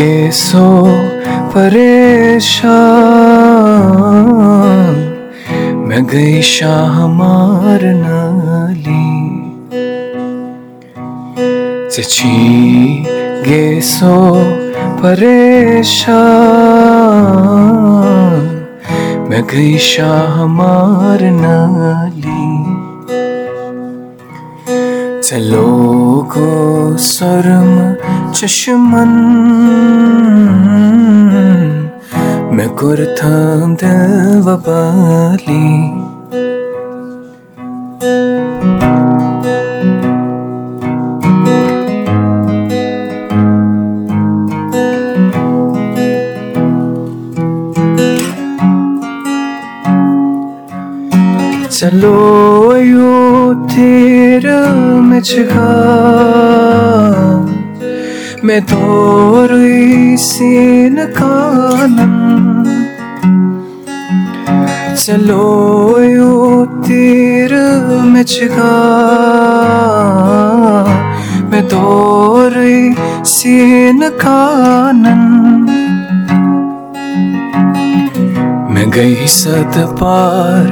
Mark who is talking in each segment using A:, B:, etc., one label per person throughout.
A: وپالی ژےٚ چھی کیسو پریشان مےٚ گٔے شاہ مارنالی ژےٚ چھی گیسو پریشان مےٚ گٔے شاہ مارنالی ژےٚ لوگو سرم چشمن مےٚ دِل وپالی مےٚ سیٖنہٕ کانن ژےٚ لویو تیٖر چھِ مےٚ دورٕے سیٖنہٕ کانن مےٚ گٔے ست پار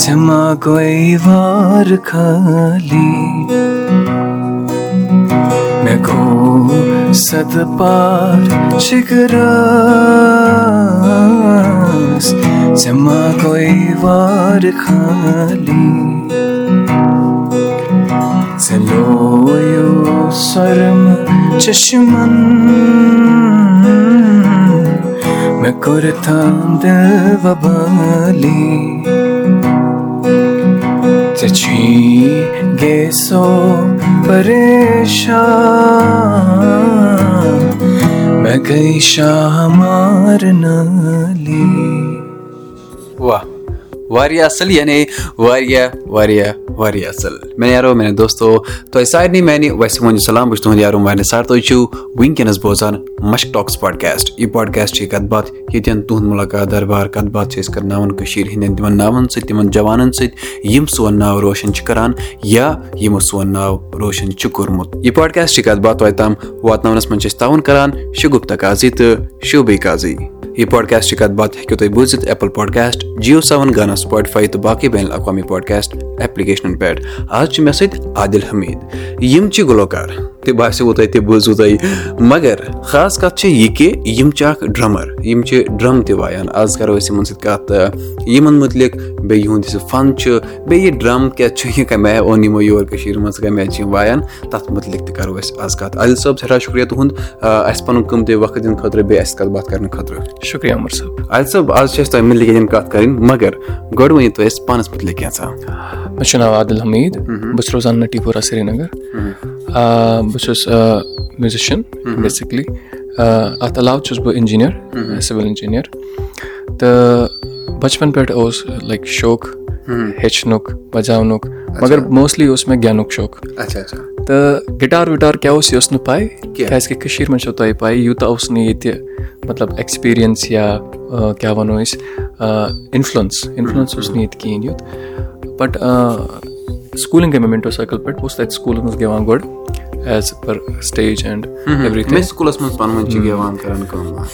A: شِگراس ژےٚ ما گٔے وارٕ خالی مےٚ گوٚو ست پار شِگراس ژےٚ ما گٔے وارٕ سرم چشمن مےٚ دِل وبالی ژےٚ
B: واریاہ اَصٕل یعنی واریاہ واریاہ واریاہ اَصٕل مےٚ یارو میانہِ دوستو تۄہہِ سارنٕے میانہِ ویسہِ وۄنۍ سلام بہٕ چھُس تُہُنٛد یارو واریاہ سر تُہۍ چھِو وٕنکیٚنس بوزان مشک ٹاکٕس پاڈکاسٹ یہِ پاڈکاسٹ چھِ کَتھ باتھ ییٚتٮ۪ن تُہُنٛد مُلاقات دربار کَتھ باتھ چھِ أسۍ کَرناوان کٔشیٖر ہِنٛدٮ۪ن تِمن ناوَن سۭتۍ تِمن جوانن سۭتۍ یِم سون ناو روشَن چھِ کران یا یِمو سون ناو روشَن چھُ کوٚرمُت یہِ پاڈکاسٹ چھِ کَتھ باتھ توتہِ تام واتناونَس منٛز چھِ أسۍ تاوُن کران شُگُپتا کازی تہٕ شوبے کازی یہِ پاڈکاسٹ چھِ کَتھ باتھ ہیٚکِو تُہۍ بوٗزِتھ ایپٕل پاڈکاسٹ جیو سیوَن گانا سُپاٹفاے تہٕ باقٕے بین الاقوامی پاڈکاسٹ ایپلِکیشنن پٮ۪ٹھ آز چھُ مےٚ سۭتۍ عادِل حمیٖد یِم چھِ گُلوکار تہِ باسیٚو تۄہہِ تہِ بوٗزوٕ تۄہہِ مگر خاص کَتھ چھِ یہِ کہِ یِم چھِ اکھ ڈرٛمَر یِم چھِ ڈرٛم تہِ وایان آز کَرو أسۍ یِمن سۭتۍ کَتھ یِمن مُتعلِق بیٚیہِ یِہُنٛد یُس یہِ فن چھُ بیٚیہِ یہِ ڈرٛم کیٛاہ چھُ یہِ کَمہِ آیہِ اوٚن یِمو یور کٔشیٖر منٛز چھِ یِم وایان تَتھ مُتعلِق تہِ کَرو أسۍ آز کَتھ عادِل صٲب سٮ۪ٹھاہ شُکرِیا تُہُنٛد اَسہِ پَنُن قۭمتی وقت دِنہٕ خٲطرٕ
A: شُکرِیا عمر صٲب
B: عادِل صٲب آز چھِ اَسہِ تۄہہِ مُتعلِق ییٚتٮ۪ن کَتھ کَرٕنۍ مگر گۄڈٕ ؤنِو تُہۍ اَسہِ پانَس مُتعلِق کینٛژھا
A: مےٚ چھُ ناو عادِل حمیٖد بہٕ چھُس روزان نٔٹی پورہ سرینگر بہٕ چھُس میوٗزِشَن بیسِکلی اَتھ علاوٕ چھُس بہٕ اِنجیٖنَر سِوِل اِنجیٖنَر تہٕ بَچپَن پٮ۪ٹھ اوس لایِک شوق ہیٚچھنُک بَجاونُک مگر موسٹلی اوس مےٚ گٮ۪ونُک شوق تہٕ گِٹار وِٹار کیٛاہ اوس یہِ اوس نہٕ پَے کیٛازِکہِ کٔشیٖرِ منٛز چھو تۄہہِ پَے یوٗتاہ اوس نہٕ ییٚتہِ مطلب ایٚکٕسپیٖریَنٕس یا کیٛاہ وَنو أسۍ اِنفلَنس اوس نہٕ ییٚتہِ کِہیٖنۍ یُتھ بَٹ سکوٗلِنٛگ گٔے مےٚ مِنٹو سایکَل پٮ۪ٹھ بہٕ اوسُس تَتہِ سکوٗلَس منٛز گٮ۪وان گۄڈٕ ایز پٔر سِٹیج اینٛڈ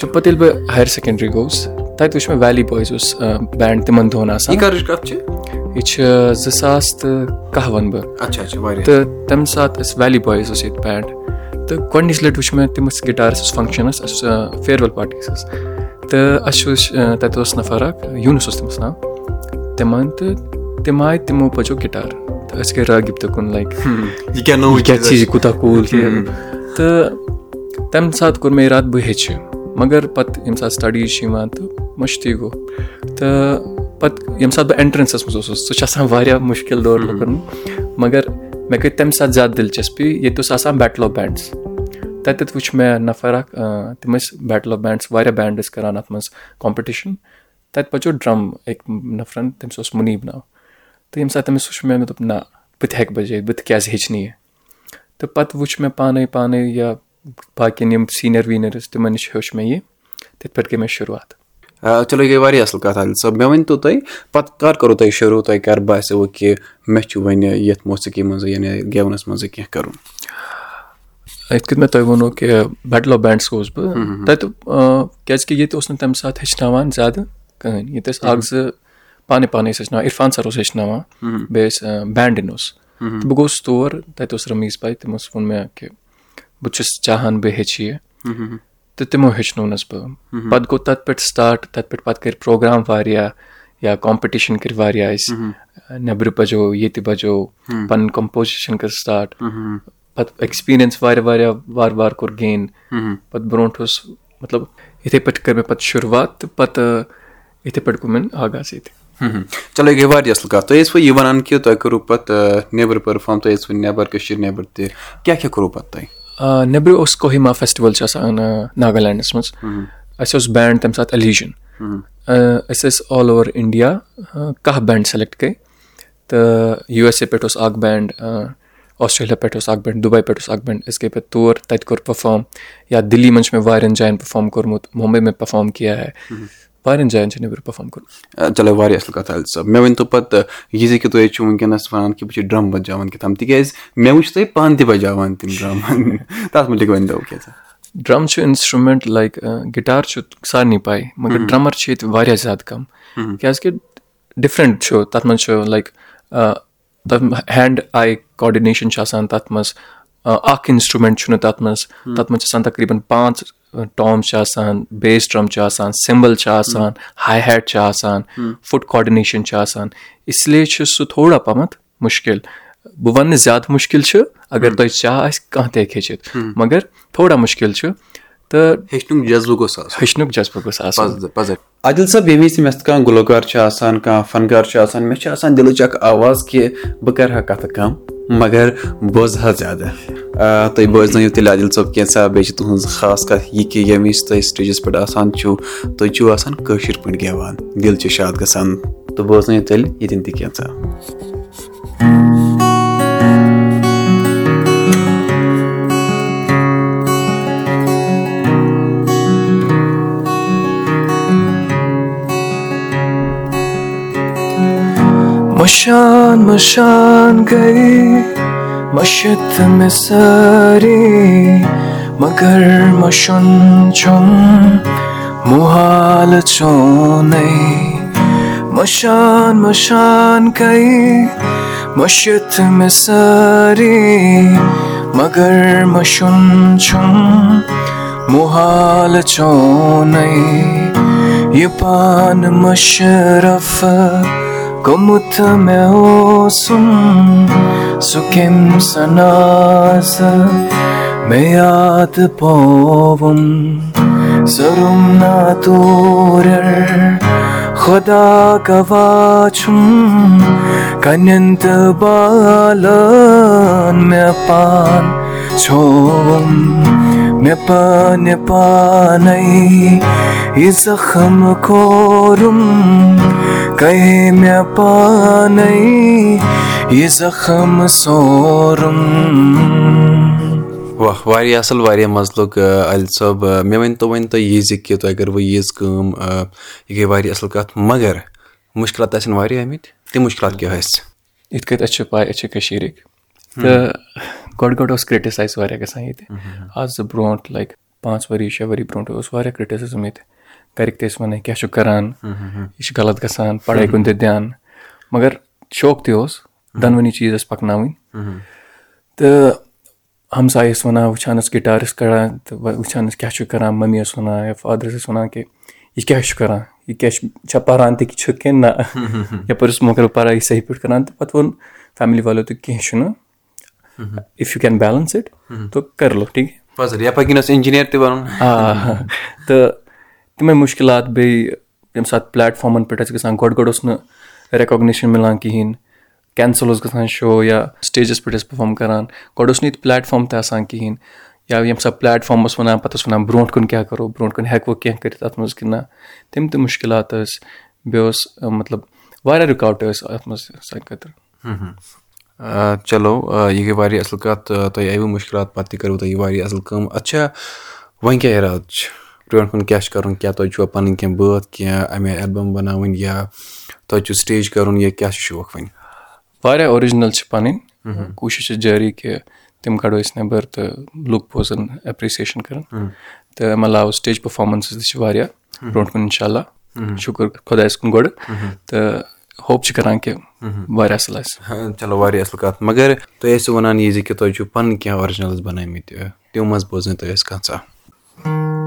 A: تہٕ پَتہٕ ییٚلہِ بہٕ ہایر سیٚکنڈری گوٚوُس تَتہِ وٕچھ مےٚ ویلی بایز اوس بینٛڈ تِمن دۄہَن آسان یہِ چھِ زٕ ساس تہٕ کاہ وَنہٕ بہٕ تہٕ تَمہِ ساتہٕ ٲسۍ ویلی بایز اوس ییٚتہِ بینٛڈ تہٕ گۄڈنِچ لَٹہِ وٕچھ مےٚ تِم ٲسۍ گِٹارَس ٲس فَنگشَن ٲس اَسہِ اوس فِیرویٚل پارٹی ٲس تہٕ اَسہِ وٕچھ تَتہِ اوس نَفر اکھ یوٗنُس اوس تٔمِس ناو تِمن تہٕ تِم آیہِ تِمو بَجو گِٹار تہٕ أسۍ گٔے رٲگِب تہِ کُن لایِک یہِ کوٗتاہ کوٗل تہٕ تَمہِ ساتہٕ کوٚر مےٚ اِرادٕ بہٕ ہیٚچھِ مگر پَتہٕ ییٚمہِ ساتہٕ سٹڈیٖز چھِ یِوان تہٕ مٔشتٕے گوٚو تہٕ پَتہٕ ییٚمہِ ساتہٕ بہٕ اٮ۪نٹرَنسَس منٛز اوسُس سُہ چھُ آسان واریاہ مُشکِل دور لُکَن مگر مےٚ گٔے تَمہِ ساتہٕ زیادٕ دِلچَسپی ییٚتہِ اوس آسان بیٹل آف بینٛڈٕس تَتٮ۪تھ وٕچھ مےٚ نَفر اَکھ تِم ٲسۍ بیٹل آف بینٛڈٕس واریاہ بینٛڈ ٲسۍ کَران اَتھ منٛز کامپِٹِشَن تَتہِ بَچو ڈرٛم أکۍ نَفرَن تٔمِس اوس مُنیٖب ناو. تہٕ ییٚمہِ ساتہٕ تٔمِس وٕچھ مےٚ مےٚ دوٚپ نہ بہٕ تہِ ہٮ۪کہٕ بَجٲیِتھ بہٕ تہِ کیٛازِ ہیٚچھنہٕ یہِ تہٕ پَتہٕ وٕچھ مےٚ پانَے پانَے یا باقٕیَن یِم سیٖنیَر ویٖنیَر ٲسۍ تِمَن نِش ہیوٚچھ مےٚ یہِ تِتھ پٲٹھۍ گٔے مےٚ شُروعات
B: چلو یہِ گٔے واریاہ اَصٕل کَتھ عادِل صٲب مےٚ ؤنۍتو تُہۍ پَتہٕ کَر کوٚروٕ تۄہہِ شروٗع تۄہہِ کَر باسیٚو کہِ مےٚ چھُ وۄنۍ یَتھ موسیٖقی منٛزٕے یعنی گٮ۪ونَس منٛزٕے کینٛہہ کَرُن
A: یِتھ کٔنۍ مےٚ تۄہہِ ووٚنو کہِ بیٹل آف بینٛڈٕس گوٚوُس بہٕ تَتہِ کیٛازِکہِ ییٚتہِ اوس نہٕ تَمہِ ساتہٕ ہیٚچھناوان زیادٕ کٕہٕنۍ ییٚتہِ ٲسۍ اَکھ زٕ پانَے پانَے ٲسۍ ہیٚچھناوان عرفان سَر اوس ہیٚچھناوان بیٚیہِ ٲسۍ بینٛڈِن اوس تہٕ بہٕ گوٚوُس تور تَتہِ اوس رمیٖز باے تِمو ووٚن مےٚ کہِ بہٕ چھُس چاہان بہٕ ہیٚچھِ یہِ تہٕ تِمو ہیٚچھنونَس بہٕ۔ پَتہٕ گوٚو تَتھ پٮ۪ٹھ سٹاٹ تَتھ پٮ۪ٹھ پَتہٕ کٔرۍ پرٛوگرام واریاہ یا کامپِٹِشَن کٔرۍ واریاہ أسۍ۔ نیٚبرٕ بَجو ییٚتہِ بَجو پَنٕنۍ کَمپوزِشَن کٔر سٹاٹ پَتہٕ ایٚکٕسپیٖریَنٕس واریاہ واریاہ وارٕ وارٕ کوٚر گین پَتہٕ برونٛٹھ اوس مطلب یِتھَے پٲٹھۍ کٔر مےٚ پَتہٕ شُروعات تہٕ پَتہٕ یِتھَے پٲٹھۍ گوٚو مےٚ آغاز ییٚتہِ۔
B: چلو یہِ گٔے واریاہ اَصٕل کَتھ۔ تُہۍ ٲسوٕ یہِ وَنان کہِ تۄہہِ کوٚروٕ پَتہٕ نیٚبرٕ پٔرفارم تُہۍ ٲسوٕ نیٚبَر کٔشیٖر نیٚبر تہِ۔ کیاہ کیاہ کوٚروٕ پَتہٕ تۄہہِ
A: نیٚبرٕ اوس کوہِما فیسٹِوَل چھُ آسان ناگالینٛڈَس منٛز۔ اَسہِ اوس بینٛڈ تَمہِ ساتہٕ الیٖجَن أسۍ ٲسۍ آل اوٚوَر اِنڈیا کاہ بینٛڈ سِلیٚکٹ گٔے تہٕ یوٗ ایس اے پٮ۪ٹھ اوس اَکھ بینٛڈ آسٹریلیا پٮ۪ٹھ اوس اَکھ بینٛڈ دُبے پٮ۪ٹھ اوس اَکھ بینٛڈ أسۍ گٔے پَتہٕ تور تَتہِ کوٚر پٔرفارم۔ یا دِلی منٛز چھُ مےٚ واریاہَن جایَن پٔرفارم کوٚرمُت مُمبے میں پٔرفارم کیاہ ہے واریاہَن جایَن چھِ نیٚبرٕ پٔرفارم کوٚرمُت
B: چلو واریاہ اَصٕل کَتھ عادِل صٲب مےٚ ؤنۍتو پَتہٕ یہِ زِ کہِ تُہۍ چھِو وٕنکیٚنَس وَنان کہِ بہٕ چھُس ڈرٛم بَجاوان کیٛاہ تام تِکیازِ مےٚ وٕچھ تُہۍ پانہٕ تہِ بَجاوان تِم ڈرٛم تَتھ مُتعلِق ؤنۍتو کیٛاہ
A: ڈرٛم چھُ اِنسٹرٛوٗمٮ۪نٛٹ لایِک گِٹار چھُ سارنٕے پَے مگر ڈرٛمَر چھِ ییٚتہِ واریاہ زیادٕ کَم کیٛازِکہِ ڈِفرَنٛٹ چھُ تَتھ منٛز چھُ لایِک تَتھ ہینٛڈ آی کاڈِنیشَن چھِ آسان تَتھ منٛز اَکھ اِنسٹرٛوٗمٮ۪نٛٹ چھُنہٕ تَتھ منٛز تَتھ منٛز چھِ آسان تقریٖباً پانٛژھ ٹام چھِ آسان بیس ڈرٛم چھِ آسان سِمبٕل چھِ آسان ہاے ہیٹ چھِ آسان فُٹ کاڈِنیشَن چھِ آسان اِسلیے چھُ سُہ تھوڑا پَہمَتھ مُشکِل بہٕ وَنہٕ نہٕ زیادٕ مُشکِل چھُ اَگر تۄہہِ چاہ آسہِ کانٛہہ تہِ ہیٚکہِ ہیٚچھِتھ مگر تھوڑا مُشکِل چھُ تہٕ
B: ہیٚچھنُک جذبہٕ گوٚژھ آسُن
A: ہیٚچھنُک جذبہٕ گوٚژھ آسُن
B: عادِل صٲب ییٚمہِ وِزِ مےٚ سۭتۍ کانٛہہ گُلوکار چھُ آسان کانٛہہ فَنکار چھُ آسان مےٚ چھِ آسان دِلٕچ اکھ آواز کہِ بہٕ کَرٕ ہا کَتھٕ کَم مگر بوزٕ ہا زیادٕ تُہۍ بوزنٲیِو تیٚلہِ عادِل صٲب کینٛژھا بیٚیہِ چھِ تُہٕنٛز خاص کَتھ یہِ کہِ ییٚمہِ وِزِ تُہۍ سِٹیجَس پٮ۪ٹھ آسان چھُو تُہۍ چھِو آسان کٲشِر پٲٹھۍ گٮ۪وان دِل چھُ شاد گژھان. تہٕ بوزنٲیِو تیٚلہِ ییٚتٮ۪ن تہِ کینٛژھا
A: مشان مشان گٔے مٔشِتھ مےٚ سٲری مگر مَشُن چھُم مُحال چونٕے مشان مشان گٔے مٔشِتھ مےٚ سٲری مگر مَشُن چھُم مُحال چونٕے یہِ پانہٕ مُشرف گوٚمُت مےٚ کٔمۍ سنازٕ مےٚ یاد پووُم ضروٗم نا دوٗر خۄدا گواہ چھُم کَنٮ۪ن تہٕ بالن مےٚ پان چھووُم یہِ زخم سورُم
B: واہ واریاہ اَصٕل واریاہ مَزٕ لوٚگ عادِل صٲب مےٚ ؤنۍتو وۄنۍ تُہۍ یہِ زِ کہِ تۄہہِ کٔروٕ ییٖژ کٲم یہِ گٔے واریاہ اَصٕل کَتھ مگر مُشکِلات آسن واریاہ آمٕتۍ تِم مُشکِلات کیٛاہ ٲسۍ
A: یِتھ کٲٹھۍ اَسہِ چھِ پاے أسۍ چھِ کٔشیٖرٕکۍ تہٕ گۄڈٕ گۄڈٕ اوس کِرٛٹِسایز واریاہ گژھان ییٚتہِ آز برونٛٹھ لایِک پانٛژھ ؤری شےٚ ؤری برونٛٹھ اوس واریاہ کِرٛٹِسِزٕم ییٚتہِ گَرِکۍ تہِ ٲسۍ وَنان کیٛاہ چھُکھ کَران یہِ چھُ غلط گژھان پَڑٲے کُن دِ دھیان۔ مگر شوق تہِ اوس دۄنوٕنی چیٖز ٲسۍ پَکناوٕنۍ۔ تہٕ ہمساے ٲسۍ وَنان وٕچھان ٲسۍ گِٹار ٲسۍ کَڑان تہٕ وٕچھان ٲسۍ کیٛاہ چھُ کَران مٔمی ٲس وَنان یا فادرَس ٲسۍ وَنان کہِ یہِ کیٛاہ چھُ کَران یہِ کیٛاہ چھُ چھا پَران تہِ چھُ کِنہٕ نہ؟ یَپٲرۍ اوس مگر پَران یہِ صحیح پٲٹھۍ کَران تہٕ پَتہٕ ووٚن فیملی والو تہٕ کیٚنٛہہ چھُنہٕ۔ If you can balance it تہٕ کٔر لو ٹھیٖک آ۔ تہٕ تِمے مُشکِلات بیٚیہِ ییٚمہِ ساتہٕ پٕلیٹ فارمَن پٮ۪ٹھ ٲسۍ گژھان گۄڈٕ گۄڈٕ اوس نہٕ رِکاگنیشَن مِلان کِہیٖنۍ کینسل اوس گژھان شو یا سٹیجَس پٮ۪ٹھ ٲسۍ پٔرفارم کَران گۄڈٕ اوس نہٕ ییٚتہِ پلیٹفارم تہِ آسان کِہیٖنۍ یا ییٚمہِ ساتہٕ پلیٹفارم اوس وَنان پَتہٕ اوس وَنان برونٛٹھ کُن کیاہ کَرو برونٛٹھ کُن ہٮ۪کوٕ کینٛہہ کٔرِتھ اَتھ منٛز کِنہٕ نہ تِم تہِ مُشکِلات ٲسۍ بیٚیہِ اوس مطلب واریاہ رُکاوٹ ٲسۍ اَتھ منٛز سانہِ خٲطرٕ
B: چلو یہِ گٔے واریاہ اَصٕل کَتھ تۄہہِ آیوٕ مُشکِلات پَتہٕ تہِ کٔروٕ تۄہہِ یہِ واریاہ اَصٕل کٲم اَتھ چھا وۄنۍ کیاہ اِرادٕ چھُ برونٛٹھ کُن کیاہ چھُ کَرُن کیاہ تۄہہِ چھُوا پَنٕنۍ کینٛہہ بٲتھ کینٛہہ اَمے ایلبَم بَناوٕنۍ یا تۄہہِ چھُو سٹیج کَرُن یا کیاہ چھُ شوق وۄنۍ
A: واریاہ اورِجنَل چھِ پَنٕنۍ کوٗشِش چھِ جٲری کہِ تِم کَڑو أسۍ نٮ۪بَر تہٕ لُکھ بوزَن ایپرِسیشَن کَران تہٕ اَمہِ علاوٕ سٹیج پٔرفارمٮ۪نسٕز تہِ چھِ واریاہ برونٛٹھ کُن اِنشاء اللہ شُکُر خۄدایَس کُن گۄڈٕ تہٕ ہوپ چھِ کَران کہِ واریاہ اَصٕل آسہِ
B: چلو واریاہ اَصٕل کَتھ مگر تُہۍ ٲسِو وَنان یہِ زِ کہِ تۄہہِ چھُو پَنٕنۍ کینٛہہ آرجِنَلٕز بَنٲومٕتۍ تِمو منٛز بوزنٲیو تُہۍ اَسہِ کانٛہہ ژاہ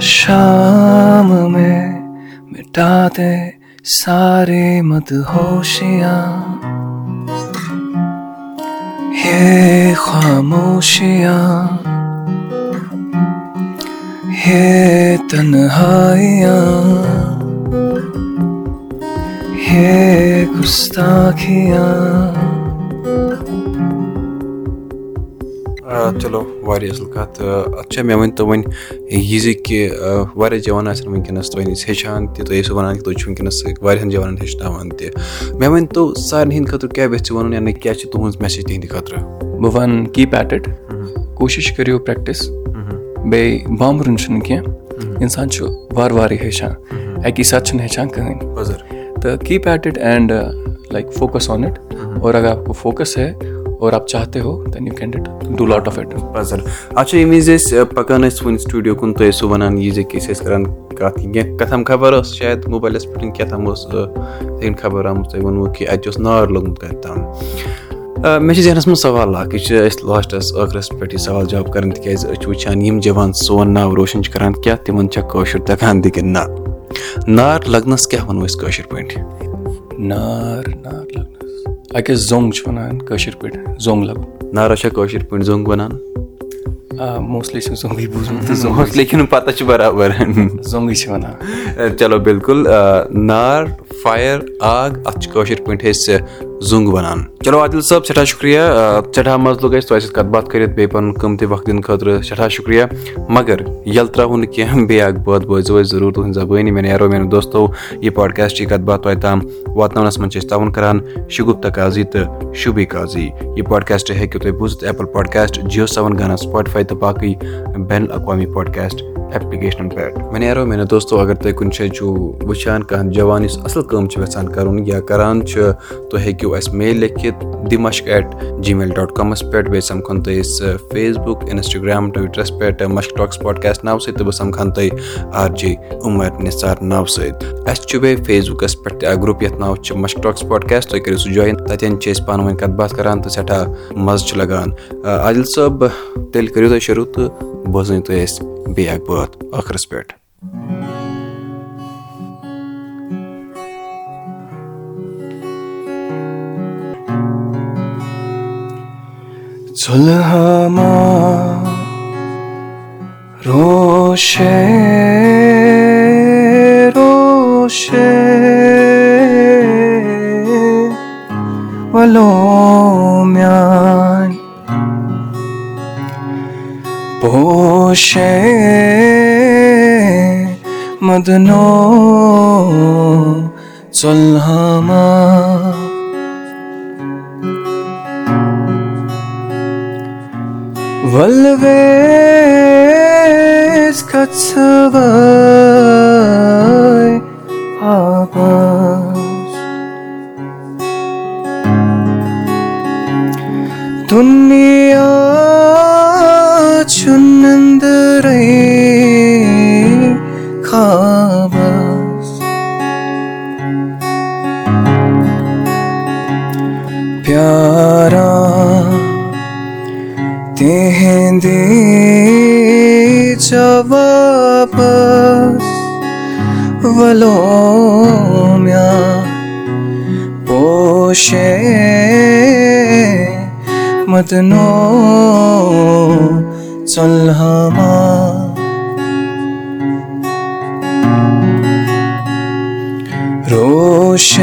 A: شام میں مِٹا دے سارے
B: چلو واریاہ اَصٕل کَتھ اَتھ چھا مےٚ ؤنۍ تو وۄنۍ یہِ زِ کہِ واریاہ جوان آسن وٕنکیٚنَس تۄہہِ نِش ہیٚچھان تہِ تُہۍ ٲسِو وَنان کہِ تُہۍ چھِو وٕنکیٚنَس واریاہَن جوانَن ہیٚچھناوان تہِ مےٚ ؤنۍ تو سارنٕے ہِنٛدِ خٲطرٕ کیاہ گژھِ وَنُن یعنی کیاہ چھِ تُہٕنٛز میسیج تِہِنٛدِ خٲطرٕ
A: بہٕ وَنہٕ کیٖپ ایٹ اِٹ کوٗشِش کٔرِو پرٛٮ۪کٹِس بیٚیہِ بامبرُن چھُنہٕ کینٛہہ اِنسان چھُ وارٕ وارٕ ہیٚچھان اَکی ساتہٕ چھُنہٕ ہیٚچھان کٕہٕنۍ تہٕ eat it and like focus on it اور اگر آپ کو فوکَس ہے اور آپ چاہتے ہو then you can did do lot of it
B: پَزر اچھا ییٚمہِ وِزِ أسۍ پَکان ٲسۍ وُنہِ سٹوٗڈیو کُن تُہۍ ٲسِو وَنان یہِ زِ کہِ أسۍ ٲسۍ کَران کَتھ کینٛہہ کَتھام خبر ٲس شاید موبایلَس پٮ۪ٹھ کیٛاہ تام اوس یِتھَے کٔنۍ خبر آمٕژ تۄہہِ ووٚنوُ کہِ اَتہِ اوس نار لوٚگمُت کَتہِ تام مےٚ چھِ ذہنَس منٛز سوال اَکھ یہِ چھِ أسۍ لاسٹَس ٲخرَس پٮ۪ٹھ نار لَگنَس کیٛاہ وَنو أسۍ کٲشِر پٲٹھۍ
A: نار نار لَگنَس اَکہِ زوٚنٛگ چھِ وَنان کٲشِر پٲٹھۍ زوٚنٛگ لَگُن
B: نارَس چھا کٲشِر پٲٹھۍ زوٚنٛگ وَنان
A: آ موسٹلی چھِ زوٚنٛگٕے بوٗزمُت
B: لیکِن پَتہ چھِ بَرابَر
A: زوٚنٛگٕے چھِ وَنان
B: چلو بِلکُل نار فایر آگ اَتھ چھِ کٲشِر پٲٹھۍ أسۍ زوٚنٛگ وَنان چلو عادِل صٲب سٮ۪ٹھاہ شُکریہ سٮ۪ٹھاہ مَزٕ لوٚگ اَسہِ تۄہہِ سۭتۍ کَتھ باتھ کٔرِتھ بیٚیہِ پَنُن قۭمتی وقت دِنہٕ خٲطرٕ سٮ۪ٹھاہ شُکریہ مگر ییٚلہِ ترٛاوُن نہٕ کینٛہہ بیٚیہِ اَکھ بٲتھ بٲزیو اَسہِ ضروٗر تُہٕنٛدِ زَبٲنی مےٚ نیرو میانیو دوستو یہِ پاڈکاسٹٕچ کَتھ باتھ توتہِ تام واتناونَس منٛز چھِ أسۍ تاوُن کَران شُگُپتا کازی تہٕ شوٗبی کازی یہِ پاڈکاسٹ ہیٚکِو تُہۍ بوٗزِتھ Apple podcast JioSaavn Gaana Spotify تہٕ باقٕے بین الاقوامی پاڈکاسٹ ایپلِکیشنَن پٮ۪ٹھ وۄنۍ نیرو میانیو دوستو اگر تُہۍ کُنہِ جایہِ چھُو وٕچھان کانٛہہ جوان یُس اَصٕل کٲم چھِ یَژھان کَرُن یا کَران چھُ تُہۍ ہیٚکِو اَسہِ میل لیکھِتھ دِ مَشک ایٹ جی میل ڈاٹ کامَس پٮ۪ٹھ بیٚیہِ سَمکھون تُہۍ أسۍ فیس بُک اِنَسٹاگرٛام ٹُوِٹرَس پٮ۪ٹھ مَشک ٹاکٕس پاڈکاسٹ ناوٕ سۭتۍ تہٕ بہٕ سَمکھان تۄہہِ آر جے عُمر نِثار ناوٕ سۭتۍ اَسہِ چھُ بیٚیہِ فیس بُکَس پٮ۪ٹھ تہِ اَکھ گرُپ یَتھ ناو چھُ مَشک ٹاکٕس پاڈکاسٹ تُہۍ کٔرِو سُہ جویِن تَتٮ۪ن چھِ أسۍ پانہٕ ؤنۍ کَتھ باتھ کَران تہٕ سٮ۪ٹھاہ مَزٕ چھُ لَگان عادِل صٲب تیٚلہِ کٔرِو تُہۍ شروٗع تہٕ بوزنٲیِو تُہۍ اَسہِ بیٚیہِ اَکھ بٲتھ پٮ۪ٹھ
A: روشے روشے۔ وَلو میٛانہِ مدنو ژۄلہما وَلویس ول پوش مدنو سل روش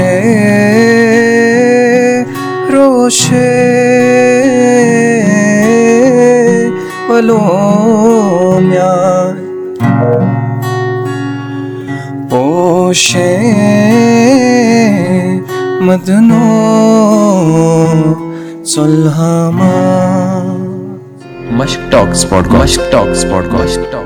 A: پوشه مدنو صلحما
B: Mushk Talks Podcast. Mushk Talks Podcast. Talks.